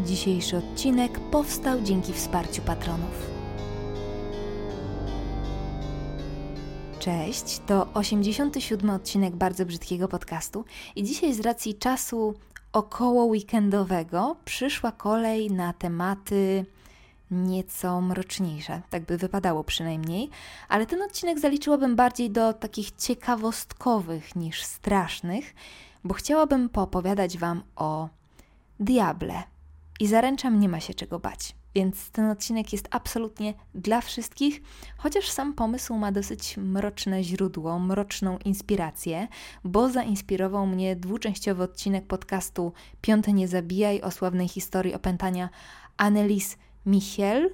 Dzisiejszy odcinek powstał dzięki wsparciu patronów. Cześć, to 87 odcinek bardzo brzydkiego podcastu i dzisiaj z racji czasu około weekendowego przyszła kolej na tematy nieco mroczniejsze, tak by wypadało przynajmniej, ale ten odcinek zaliczyłabym bardziej do takich ciekawostkowych niż strasznych, bo chciałabym poopowiadać Wam o diable. I zaręczam, nie ma się czego bać. Więc ten odcinek jest absolutnie dla wszystkich, chociaż sam pomysł ma dosyć mroczne źródło, mroczną inspirację, bo zainspirował mnie dwuczęściowy odcinek podcastu Piąte nie zabijaj o sławnej historii opętania Annelies Michel.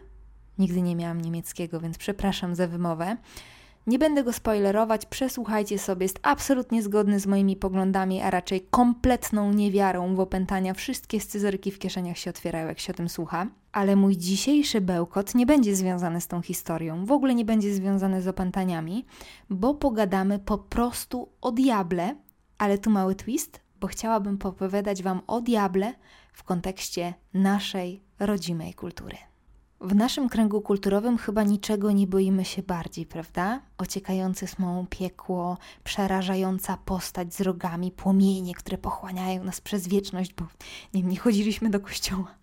Nigdy nie miałam niemieckiego, więc przepraszam za wymowę. Nie będę go spoilerować, przesłuchajcie sobie, jest absolutnie zgodny z moimi poglądami, a raczej kompletną niewiarą w opętania. Wszystkie scyzoryki w kieszeniach się otwierają, jak się o tym słucha. Ale mój dzisiejszy bełkot nie będzie związany z tą historią, w ogóle nie będzie związany z opętaniami, bo pogadamy po prostu o diable, ale tu mały twist, bo chciałabym opowiadać Wam o diable w kontekście naszej rodzimej kultury. W naszym kręgu kulturowym chyba niczego nie boimy się bardziej, prawda? Ociekające smołą piekło, przerażająca postać z rogami, płomienie, które pochłaniają nas przez wieczność, bo nie, nie chodziliśmy do kościoła.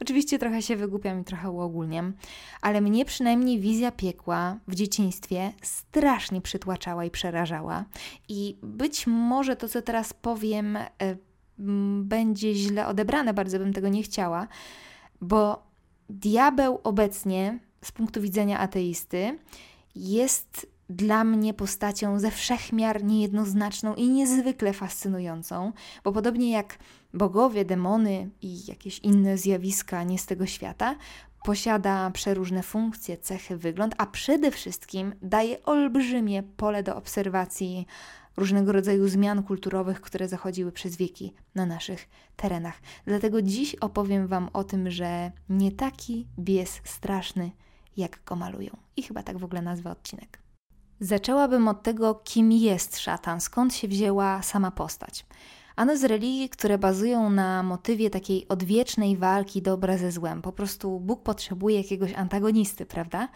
Oczywiście trochę się wygłupiam i trochę uogólniam, ale mnie przynajmniej wizja piekła w dzieciństwie strasznie przytłaczała i przerażała. I być może to, co teraz powiem, e, będzie źle odebrane, bardzo bym tego nie chciała, bo diabeł obecnie, z punktu widzenia ateisty, jest dla mnie postacią ze wszechmiar niejednoznaczną i niezwykle fascynującą, bo podobnie jak bogowie, demony i jakieś inne zjawiska nie z tego świata, posiada przeróżne funkcje, cechy, wygląd, a przede wszystkim daje olbrzymie pole do obserwacji różnego rodzaju zmian kulturowych, które zachodziły przez wieki na naszych terenach. Dlatego dziś opowiem Wam o tym, że nie taki bies straszny, jak go malują. I chyba tak w ogóle nazwę odcinek. Zaczęłabym od tego, kim jest szatan, skąd się wzięła sama postać. Ano z religii, które bazują na motywie takiej odwiecznej walki dobra ze złem. Po prostu Bóg potrzebuje jakiegoś antagonisty, prawda?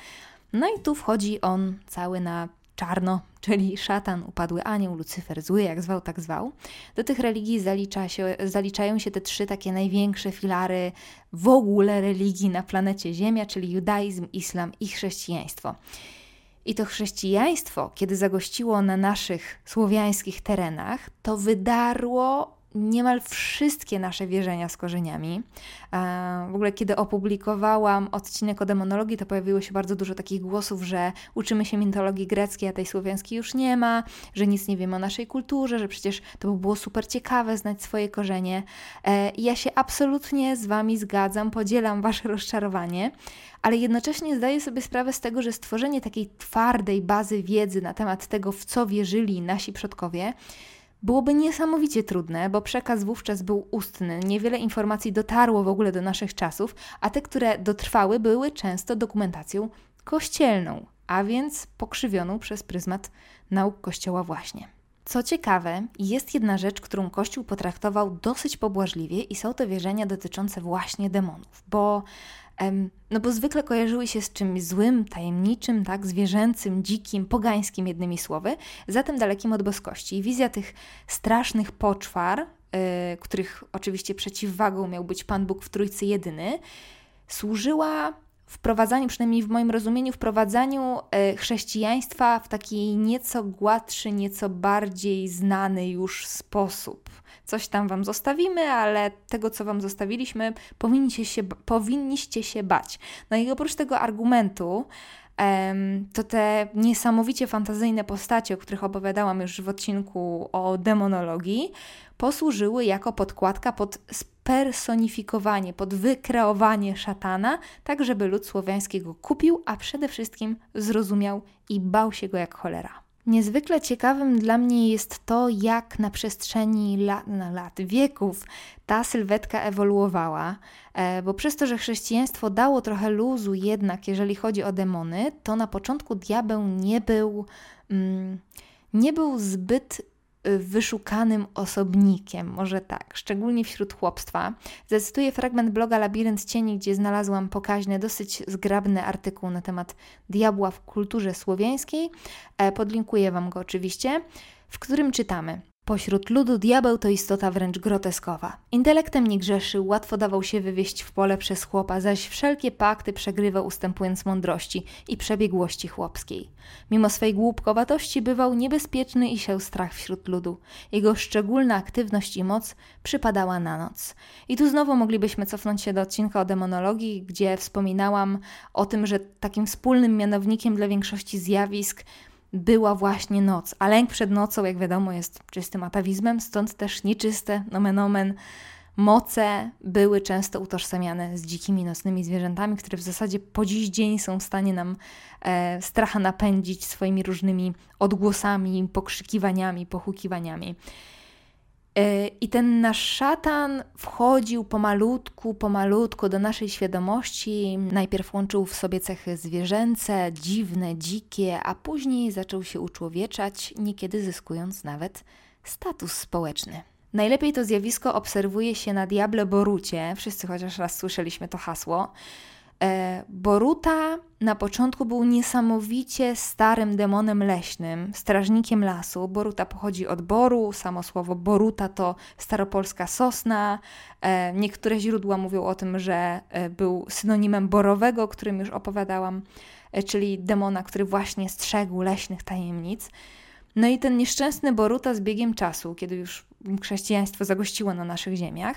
No i tu wchodzi on cały na czarno, czyli szatan, upadły anioł, Lucyfer, zły, jak zwał, tak zwał. Do tych religii zalicza się, zaliczają się te trzy takie największe filary w ogóle religii na planecie Ziemia, czyli judaizm, islam i chrześcijaństwo. I to chrześcijaństwo, kiedy zagościło na naszych słowiańskich terenach, to wydarło niemal wszystkie nasze wierzenia z korzeniami. W ogóle, kiedy opublikowałam odcinek o demonologii, to pojawiło się bardzo dużo takich głosów, że uczymy się mitologii greckiej, a tej słowiańskiej już nie ma, że nic nie wiemy o naszej kulturze, że przecież to by było super ciekawe znać swoje korzenie. E, ja się absolutnie z Wami zgadzam, podzielam Wasze rozczarowanie, ale jednocześnie zdaję sobie sprawę z tego, że stworzenie takiej twardej bazy wiedzy na temat tego, w co wierzyli nasi przodkowie, byłoby niesamowicie trudne, bo przekaz wówczas był ustny, niewiele informacji dotarło w ogóle do naszych czasów, a te, które dotrwały, były często dokumentacją kościelną, a więc pokrzywioną przez pryzmat nauk Kościoła właśnie. Co ciekawe, jest jedna rzecz, którą Kościół potraktował dosyć pobłażliwie i są to wierzenia dotyczące właśnie demonów, bo no bo zwykle kojarzyły się z czymś złym, tajemniczym, tak, zwierzęcym, dzikim, pogańskim jednymi słowy, zatem dalekim od boskości. I wizja tych strasznych poczwar, yy, których oczywiście przeciwwagą miał być Pan Bóg w Trójcy Jedyny, służyła wprowadzaniu, przynajmniej w moim rozumieniu, wprowadzaniu e, chrześcijaństwa w taki nieco gładszy, nieco bardziej znany już sposób. Coś tam Wam zostawimy, ale tego, co Wam zostawiliśmy, powinniście się, powinniście się bać. No i oprócz tego argumentu, to te niesamowicie fantazyjne postacie, o których opowiadałam już w odcinku o demonologii, posłużyły jako podkładka pod spersonifikowanie, pod wykreowanie szatana, tak żeby lud słowiański go kupił, a przede wszystkim zrozumiał i bał się go jak cholera. Niezwykle ciekawym dla mnie jest to, jak na przestrzeni lat, na lat, wieków ta sylwetka ewoluowała, e, bo przez to, że chrześcijaństwo dało trochę luzu jednak, jeżeli chodzi o demony, to na początku diabeł nie był, mm, nie był zbyt wyszukanym osobnikiem, może tak, szczególnie wśród chłopstwa. Zacytuję fragment bloga Labirynt Cieni, gdzie znalazłam pokaźny, dosyć zgrabny artykuł na temat diabła w kulturze słowiańskiej. E, podlinkuję Wam go oczywiście, w którym czytamy – Pośród ludu diabeł to istota wręcz groteskowa. Intelektem nie grzeszył, łatwo dawał się wywieźć w pole przez chłopa, zaś wszelkie pakty przegrywał ustępując mądrości i przebiegłości chłopskiej. Mimo swej głupkowatości bywał niebezpieczny i siał strach wśród ludu. Jego szczególna aktywność i moc przypadała na noc. I tu znowu moglibyśmy cofnąć się do odcinka o demonologii, gdzie wspominałam o tym, że takim wspólnym mianownikiem dla większości zjawisk była właśnie noc, a lęk przed nocą, jak wiadomo, jest czystym atawizmem, stąd też nieczyste, nomen omen, moce były często utożsamiane z dzikimi nocnymi zwierzętami, które w zasadzie po dziś dzień są w stanie nam e, stracha napędzić swoimi różnymi odgłosami, pokrzykiwaniami, pochukiwaniami. E, I ten nasz szatan wchodził pomalutku, pomalutku do naszej świadomości. Najpierw łączył w sobie cechy zwierzęce, dziwne, dzikie, a później zaczął się uczłowieczać, niekiedy zyskując nawet status społeczny. Najlepiej to zjawisko obserwuje się na Diablo Borucie. Wszyscy chociaż raz słyszeliśmy to hasło. E, Boruta na początku był niesamowicie starym demonem leśnym, strażnikiem lasu. Boruta pochodzi od boru, samo słowo Boruta to staropolska sosna. E, niektóre źródła mówią o tym, że e, był synonimem borowego, o którym już opowiadałam, czyli demona, który właśnie strzegł leśnych tajemnic. No i ten nieszczęsny Boruta z biegiem czasu, kiedy już chrześcijaństwo zagościło na naszych ziemiach,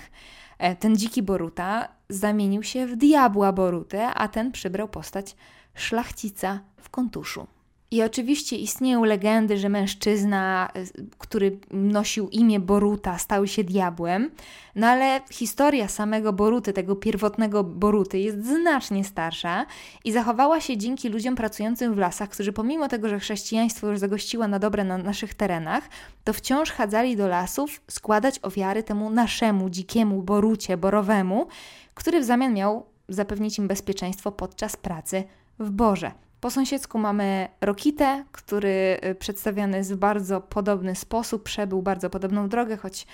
ten dziki Boruta zamienił się w diabła Borutę, a ten przybrał postać szlachcica w kontuszu. I oczywiście istnieją legendy, że mężczyzna, który nosił imię Boruta, stał się diabłem, no ale historia samego Boruty, tego pierwotnego Boruty, jest znacznie starsza i zachowała się dzięki ludziom pracującym w lasach, którzy pomimo tego, że chrześcijaństwo już zagościło na dobre na naszych terenach, to wciąż chadzali do lasów składać ofiary temu naszemu dzikiemu Borucie, Borowemu, który w zamian miał zapewnić im bezpieczeństwo podczas pracy w Borze. Po sąsiedzku mamy Rokitę, który y, przedstawiany jest w bardzo podobny sposób, przebył bardzo podobną drogę, choć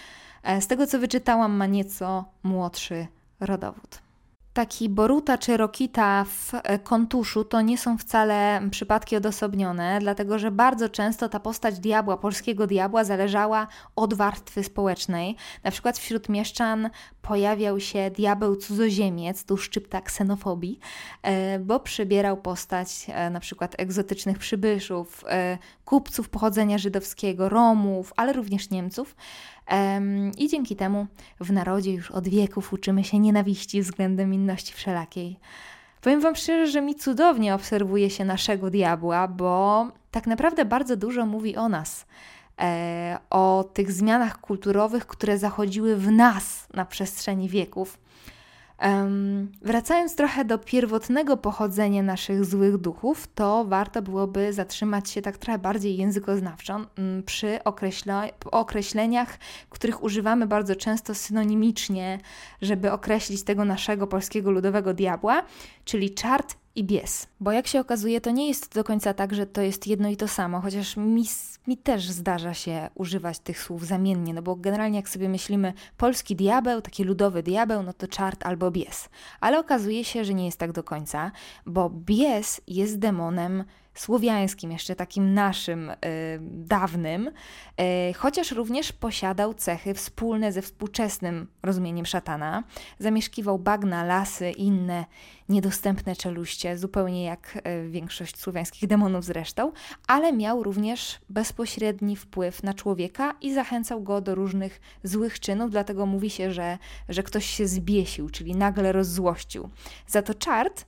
e, z tego co wyczytałam ma nieco młodszy rodowód taki Boruta czy Rokita w e, kontuszu to nie są wcale przypadki odosobnione, dlatego że bardzo często ta postać diabła, polskiego diabła, zależała od warstwy społecznej. Na przykład wśród mieszczan pojawiał się diabeł cudzoziemiec, tu szczypta ksenofobii, e, bo przybierał postać e, na przykład egzotycznych przybyszów, kupców pochodzenia żydowskiego, Romów, ale również Niemców. I dzięki temu w narodzie już od wieków uczymy się nienawiści względem inności wszelakiej. Powiem Wam szczerze, że mi cudownie obserwuje się naszego diabła, bo tak naprawdę bardzo dużo mówi o nas, e, o tych zmianach kulturowych, które zachodziły w nas na przestrzeni wieków. Um, wracając trochę do pierwotnego pochodzenia naszych złych duchów, to warto byłoby zatrzymać się tak trochę bardziej językoznawczo um, przy określeniach, których używamy bardzo często synonimicznie, żeby określić tego naszego polskiego ludowego diabła, czyli czart i bies. Bo jak się okazuje, to nie jest do końca tak, że to jest jedno i to samo, chociaż mi, mi też zdarza się używać tych słów zamiennie, no bo generalnie jak sobie myślimy polski diabeł, taki ludowy diabeł, no to czart albo bies. Ale okazuje się, że nie jest tak do końca, bo bies jest demonem słowiańskim, jeszcze takim naszym, y, dawnym, y, chociaż również posiadał cechy wspólne ze współczesnym rozumieniem szatana. Zamieszkiwał bagna, lasy, inne niedostępne czeluście, zupełnie jak y, większość słowiańskich demonów zresztą, ale miał również bezpośredni wpływ na człowieka i zachęcał go do różnych złych czynów, dlatego mówi się, że, że ktoś się zbiesił, czyli nagle rozzłościł. Za to czart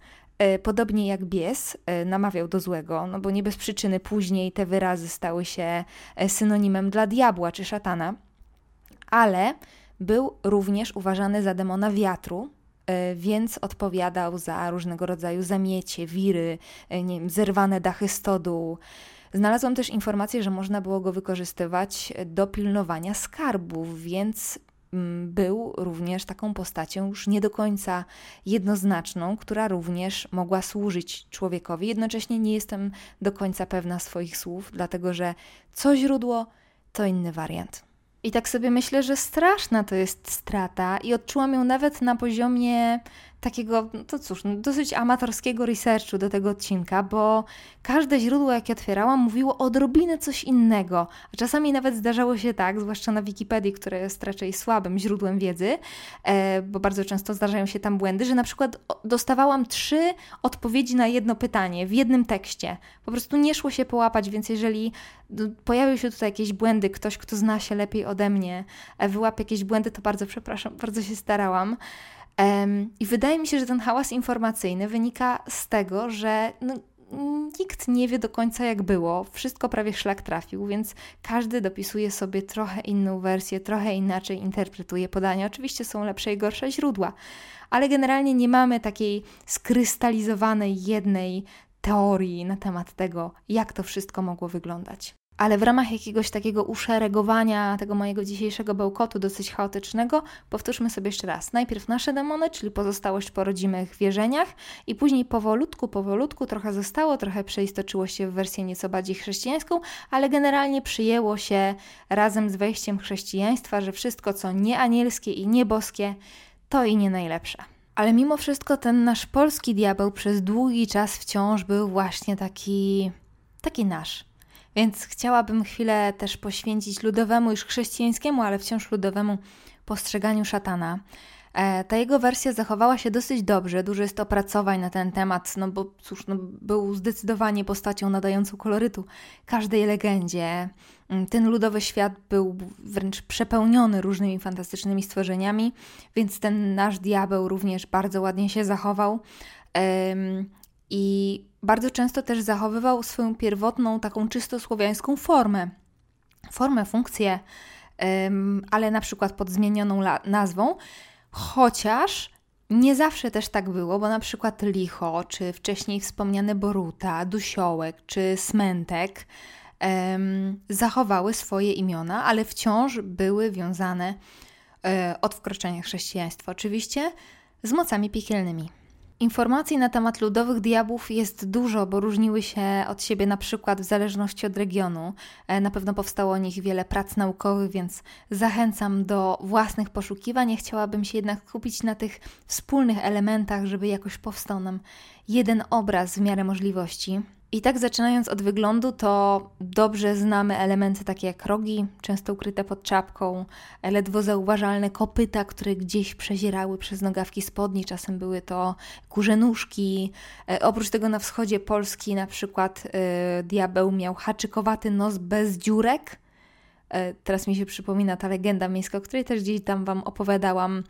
podobnie jak bies, e, namawiał do złego, no bo nie bez przyczyny później te wyrazy stały się e, synonimem dla diabła czy szatana, ale był również uważany za demona wiatru, więc odpowiadał za różnego rodzaju zamiecie, wiry, nie wiem, zerwane dachy stodół. Znalazłam też informację, że można było go wykorzystywać do pilnowania skarbów, więc był również taką postacią już nie do końca jednoznaczną, która również mogła służyć człowiekowi. Jednocześnie nie jestem do końca pewna swoich słów, dlatego że co źródło, to inny wariant. I tak sobie myślę, że straszna to jest strata i odczułam ją nawet na poziomie takiego, no to cóż, no dosyć amatorskiego researchu do tego odcinka, bo każde źródło, jakie otwierałam, mówiło odrobinę coś innego. A czasami nawet zdarzało się tak, zwłaszcza na Wikipedii, która jest raczej słabym źródłem wiedzy, e, bo bardzo często zdarzają się tam błędy, że na przykład dostawałam trzy odpowiedzi na jedno pytanie w jednym tekście. Po prostu nie szło się połapać, więc jeżeli pojawiły się tutaj jakieś błędy, ktoś, kto zna się lepiej ode mnie, e, wyłapie jakieś błędy, to bardzo przepraszam, bardzo się starałam. I wydaje mi się, że ten hałas informacyjny wynika z tego, że no, nikt nie wie do końca jak było, wszystko prawie szlak trafił, więc każdy dopisuje sobie trochę inną wersję, trochę inaczej interpretuje podania. Oczywiście są lepsze i gorsze źródła, ale generalnie nie mamy takiej skrystalizowanej jednej teorii na temat tego, jak to wszystko mogło wyglądać. Ale w ramach jakiegoś takiego uszeregowania tego mojego dzisiejszego bełkotu dosyć chaotycznego, powtórzmy sobie jeszcze raz. Najpierw nasze demony, czyli pozostałość po rodzimych wierzeniach i później powolutku, powolutku trochę zostało, trochę przeistoczyło się w wersję nieco bardziej chrześcijańską, ale generalnie przyjęło się razem z wejściem chrześcijaństwa, że wszystko co nie anielskie i nieboskie, to i nie najlepsze. Ale mimo wszystko ten nasz polski diabeł przez długi czas wciąż był właśnie taki, taki nasz więc chciałabym chwilę też poświęcić ludowemu, już chrześcijańskiemu, ale wciąż ludowemu postrzeganiu szatana. E, ta jego wersja zachowała się dosyć dobrze, dużo jest opracowań na ten temat, no bo cóż, no, był zdecydowanie postacią nadającą kolorytu każdej legendzie. Mm, ten ludowy świat był wręcz przepełniony różnymi fantastycznymi stworzeniami, więc ten nasz diabeł również bardzo ładnie się zachował. I bardzo często też zachowywał swoją pierwotną, taką czysto słowiańską formę. Formę, funkcję, ale na przykład pod zmienioną nazwą, chociaż nie zawsze też tak było, bo na przykład licho, czy wcześniej wspomniane boruta, dusiołek, czy smętek zachowały swoje imiona, ale wciąż były wiązane e, od wkroczenia chrześcijaństwa, oczywiście z mocami piekielnymi. Informacji na temat ludowych diabłów jest dużo, bo różniły się od siebie na przykład w zależności od regionu. E, na pewno powstało o nich wiele prac naukowych, więc zachęcam do własnych poszukiwań. chciałabym się jednak skupić na tych wspólnych elementach, żeby jakoś powstał nam jeden obraz w miarę możliwości. I tak zaczynając od wyglądu, to dobrze znamy elementy takie jak rogi, często ukryte pod czapką, ledwo zauważalne kopyta, które gdzieś przezierały przez nogawki spodni, czasem były to kurze nóżki. E, oprócz tego na wschodzie Polski na przykład e, diabeł miał haczykowaty nos bez dziurek, e, Teraz mi się przypomina ta legenda miejska, o której też gdzieś tam Wam opowiadałam,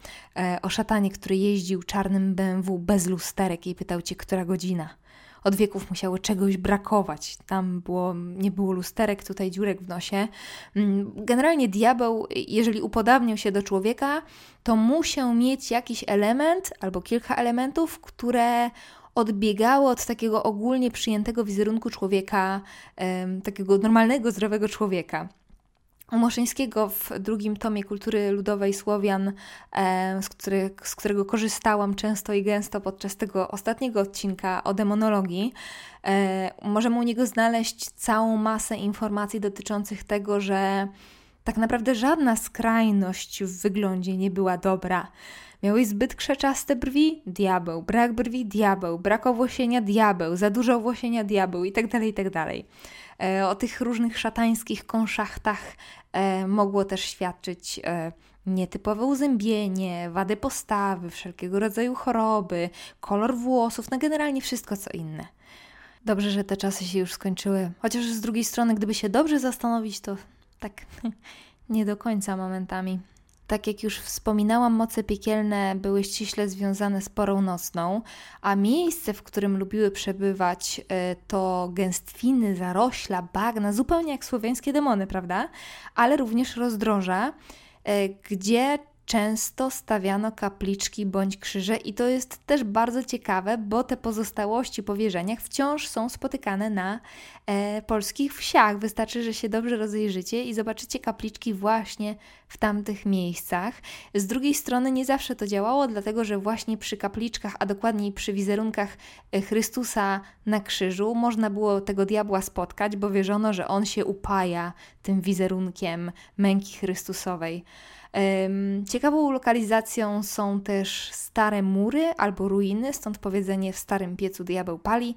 o szatanie, który jeździł czarnym BMW bez lusterek i pytał Cię, która godzina od wieków musiało czegoś brakować. Tam było, nie było lusterek, tutaj dziurek w nosie. Mm, generalnie diabeł, jeżeli upodabniał się do człowieka, to musiał mieć jakiś element albo kilka elementów, które odbiegało od takiego ogólnie przyjętego wizerunku człowieka, takiego normalnego, zdrowego człowieka. Moszyńskiego w drugim tomie Kultury Ludowej Słowian, z, który, z którego korzystałam często i gęsto podczas tego ostatniego odcinka o demonologii, e, możemy u niego znaleźć całą masę informacji dotyczących tego, że tak naprawdę żadna skrajność w wyglądzie nie była dobra. Miałeś zbyt krzeczaste brwi? Diabeł. Brak brwi? Diabeł. Brak owłosienia? Diabeł. Za dużo owłosienia? Diabeł. I tak dalej, i tak dalej. E, o tych różnych szatańskich konszachtach e, mogło też świadczyć e, nietypowe uzębienie, wady postawy, wszelkiego rodzaju choroby, kolor włosów, no generalnie wszystko co inne. Dobrze, że te czasy się już skończyły. Chociaż z drugiej strony, gdyby się dobrze zastanowić, to tak nie do końca momentami. Tak jak już wspominałam, moce piekielne były ściśle związane z porą nocną, a miejsce, w którym lubiły przebywać, e, to gęstwiny, zarośla, bagna, zupełnie jak słowiańskie demony, prawda? Ale również rozdroża, e, gdzie często stawiano kapliczki bądź krzyże, i to jest też bardzo ciekawe, bo te pozostałości po wierzeniach wciąż są spotykane na e, polskich wsiach. Wystarczy, że się dobrze rozejrzycie i zobaczycie kapliczki właśnie w tamtych miejscach. Z drugiej strony nie zawsze to działało, dlatego że właśnie przy kapliczkach, a dokładniej przy wizerunkach e, Chrystusa na krzyżu, można było tego diabła spotkać, bo wierzono, że on się upaja tym wizerunkiem męki Chrystusowej. Ciekawą lokalizacją są też stare mury albo ruiny, stąd powiedzenie w starym piecu diabeł pali,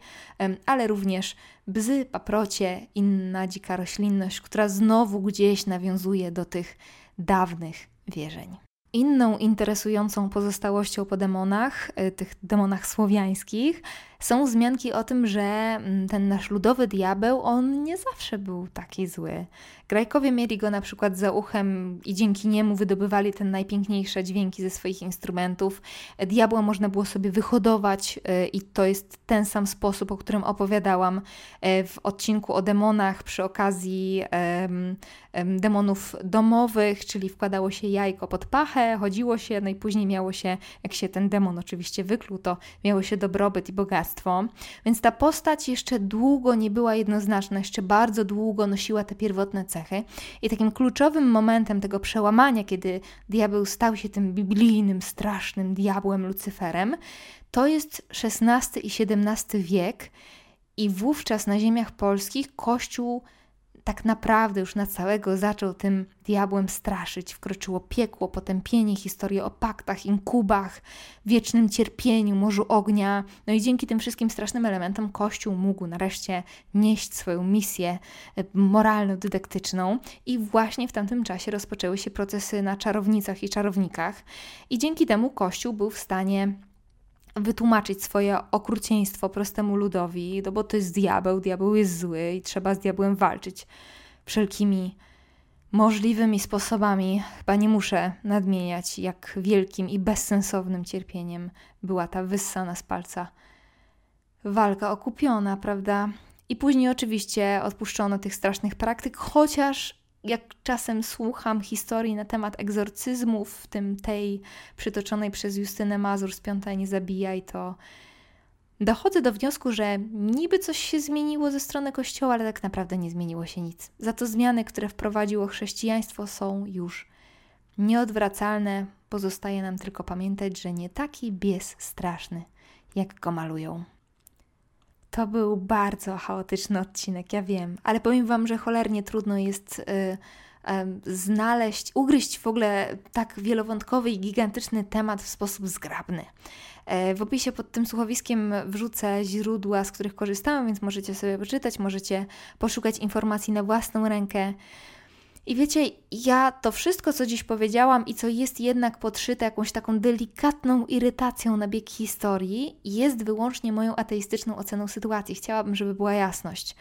ale również bzy, paprocie, inna dzika roślinność, która znowu gdzieś nawiązuje do tych dawnych wierzeń. Inną interesującą pozostałością po demonach, e, tych demonach słowiańskich, są wzmianki o tym, że mm, ten nasz ludowy diabeł, on nie zawsze był taki zły. Grajkowie mieli go na przykład za uchem i dzięki niemu wydobywali te najpiękniejsze dźwięki ze swoich instrumentów. Diabła można było sobie wyhodować e, i to jest ten sam sposób, o którym opowiadałam e, w odcinku o demonach przy okazji demonów domowych, czyli wkładało się jajko pod pachę, chodziło się, no i później miało się, jak się ten demon oczywiście wykluł, to miało się dobrobyt i bogactwo. Więc ta postać jeszcze długo nie była jednoznaczna, jeszcze bardzo długo nosiła te pierwotne cechy. I takim kluczowym momentem tego przełamania, kiedy diabeł stał się tym biblijnym, strasznym diabłem Lucyferem, to jest XVI i XVII wiek. I wówczas na ziemiach polskich Kościół tak naprawdę już na całego zaczął tym diabłem straszyć. Wkroczyło piekło, potępienie, historie o paktach, inkubach, wiecznym cierpieniu, morzu ognia. No i dzięki tym wszystkim strasznym elementom Kościół mógł nareszcie nieść swoją misję e, moralno-dydaktyczną i właśnie w tamtym czasie rozpoczęły się procesy na czarownicach i czarownikach i dzięki temu Kościół był w stanie wytłumaczyć swoje okrucieństwo prostemu ludowi, no bo to jest diabeł, diabeł jest zły i trzeba z diabłem walczyć wszelkimi możliwymi sposobami. Chyba nie muszę nadmieniać, jak wielkim i bezsensownym cierpieniem była ta wyssana z palca walka okupiona, prawda? I później oczywiście odpuszczono tych strasznych praktyk, chociaż jak czasem słucham historii na temat egzorcyzmów, w tym tej przytoczonej przez Justynę Mazur z Piąta Nie Zabijaj, to dochodzę do wniosku, że niby coś się zmieniło ze strony Kościoła, ale tak naprawdę nie zmieniło się nic. Za to zmiany, które wprowadziło chrześcijaństwo, są już nieodwracalne. Pozostaje nam tylko pamiętać, że nie taki bies straszny, jak go malują. To był bardzo chaotyczny odcinek, ja wiem, ale powiem Wam, że cholernie trudno jest y, y, znaleźć, ugryźć w ogóle tak wielowątkowy i gigantyczny temat w sposób zgrabny. E, w opisie pod tym słuchowiskiem wrzucę źródła, z których korzystałam, więc możecie sobie poczytać, możecie poszukać informacji na własną rękę. I wiecie, ja to wszystko, co dziś powiedziałam i co jest jednak podszyte jakąś taką delikatną irytacją na bieg historii, jest wyłącznie moją ateistyczną oceną sytuacji. Chciałabym, żeby była jasność.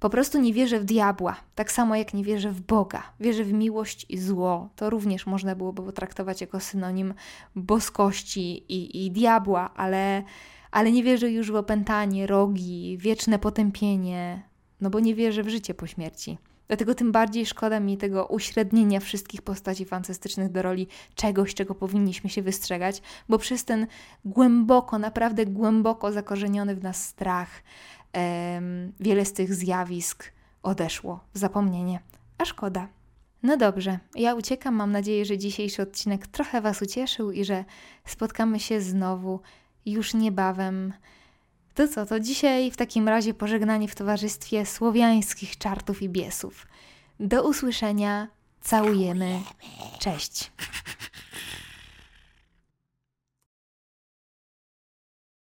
Po prostu nie wierzę w diabła, tak samo jak nie wierzę w Boga. Wierzę w miłość i zło. To również można byłoby potraktować jako synonim boskości i, i diabła, ale, ale nie wierzę już w opętanie, rogi, wieczne potępienie, no bo nie wierzę w życie po śmierci. Dlatego tym bardziej szkoda mi tego uśrednienia wszystkich postaci fantastycznych do roli czegoś, czego powinniśmy się wystrzegać, bo przez ten głęboko, naprawdę głęboko zakorzeniony w nas strach, em, wiele z tych zjawisk odeszło w zapomnienie. A szkoda. No dobrze, ja uciekam. Mam nadzieję, że dzisiejszy odcinek trochę Was ucieszył i że spotkamy się znowu już niebawem. To co, to dzisiaj w takim razie pożegnanie w towarzystwie słowiańskich czartów i biesów. Do usłyszenia, całujemy, cześć.